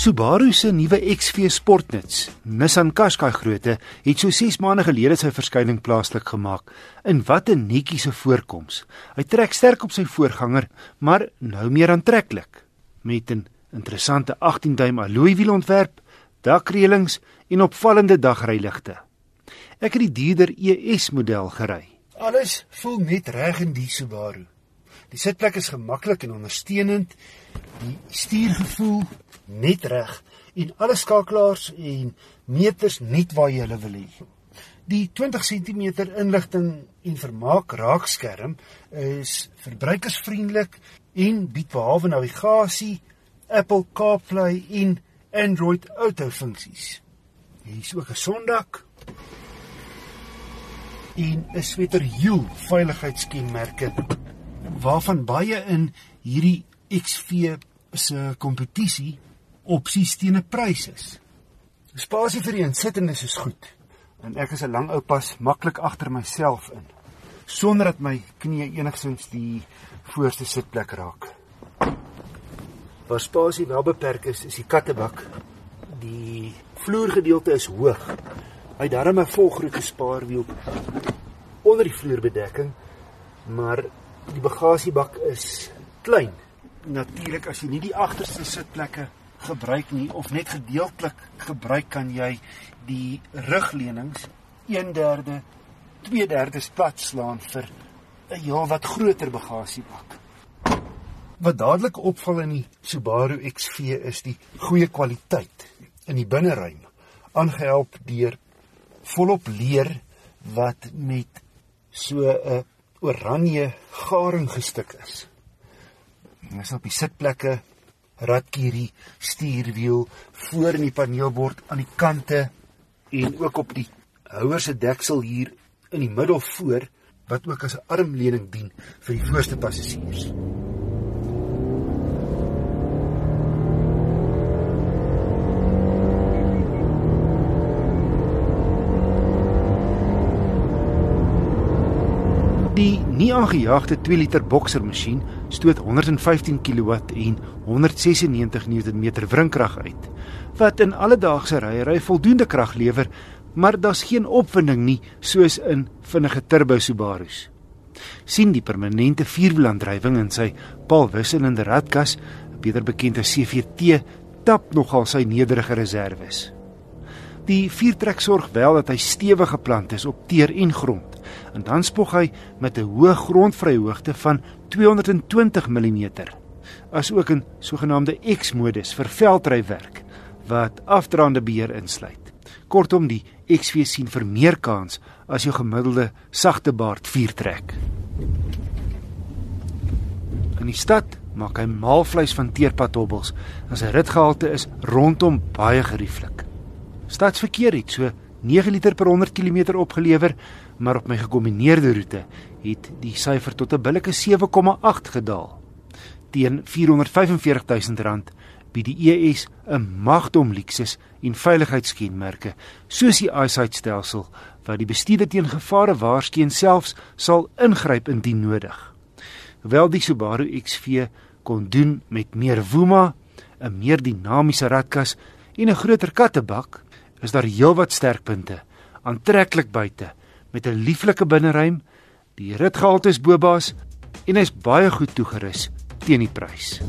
Subaru se nuwe XV Sportnuts, Nissan Qashqai grootte, het so 6 maande gelede sy verskyning plaaslik gemaak. In wat 'n netjiese voorkoms. Hy trek sterk op sy voorganger, maar nou meer aantreklik met 'n interessante 18-duim alloy wielontwerp, dakreëlings en opvallende dagryligte. Ek het die dierder ES model gery. Alles voel net reg in die Subaru. Die sitplek is gemaklik en ondersteunend. Die stuurgevoel net reg en alle skakelaars en meters net waar jy hulle wil hê. Die 20 cm inligting en vermaak raakskerm is verbruikersvriendelik en bied behalwe navigasie, Apple CarPlay en Android Auto funksies. Hier is ook 'n sondak en 'n sweter heel veiligheidskenmerke waarvan baie in hierdie XV se kompetisie opsies teen 'n prys is. Spasie vir die insittendes is goed en ek is 'n lang ou pas maklik agter myself in sonder dat my knie enigsins die voorste sitplek raak. Waar spasie wel beperk is, is die kattebak. Die vloergedeelte is hoog. Hy het darem 'n volgroete spaarwiel onder die vloerbedekking, maar die bagasiebak is klein. Natuurlik as jy nie die agterste sitplekke gebruik nie of net gedeeltelik gebruik kan jy die rugleunings 1/3 2/3 plat slaan vir 'n heel wat groter bagasiebak. Wat dadelik opval in die Subaru XV is die goeie kwaliteit in die binneruim, aangehelp deur volop leer wat met so 'n oranje garing gestik is. Dit is op die sitplekke ratkierie, stuurwiel, voor in die paneelbord aan die kante en ook op die houer se deksel hier in die middel voor wat ook as 'n armleuning dien vir die voorste passasiers. Die nie aangejaagde 2 liter bokser masjien stoot 115 kW en 196 Nm wrinkrag uit wat in alledaagse ryery voldoende krag lewer, maar daar's geen opwinding nie soos in vinnige turbo Subaru's. sien die permanente vierwielaandrywing in sy paalwisselende radkas, beter bekend as CVT, tap nogal sy nederige reserves. Die viertrek sorg wel dat hy stewig geplant is op teer en grond en dan spog hy met 'n hoë grondvryhoogte van 220 mm asook 'n sogenaamde X-modus vir veldrywerk wat afdraande beheer insluit. Kortom die XV sien vir meer kans as jou gemiddelde sagte baard viertrek. In die stad maak hy maalvleis van teerpadhobbels en sy ritgehalte is rondom baie gerieflik. Stadsverkeer het so 9 liter per 100 km opgelewer, maar op my gekombineerde roete het die syfer tot 'n billike 7,8 gedaal. Teen R445 000 bied die ES 'n magdom luksus en veiligheidskenmerke, soos die eyesight stelsel wat die bestuurder teen gevare waarsku en selfs sal ingryp indien nodig. Hoewel die Subaru XV kon doen met meer woema, 'n meer dinamiese radkas en 'n groter kattebak, is daar heelwat sterkpunte. Aantreklik buite met 'n lieflike binneruim, die ritgehalte is bobaas en hy's baie goed toegerus teen die prys.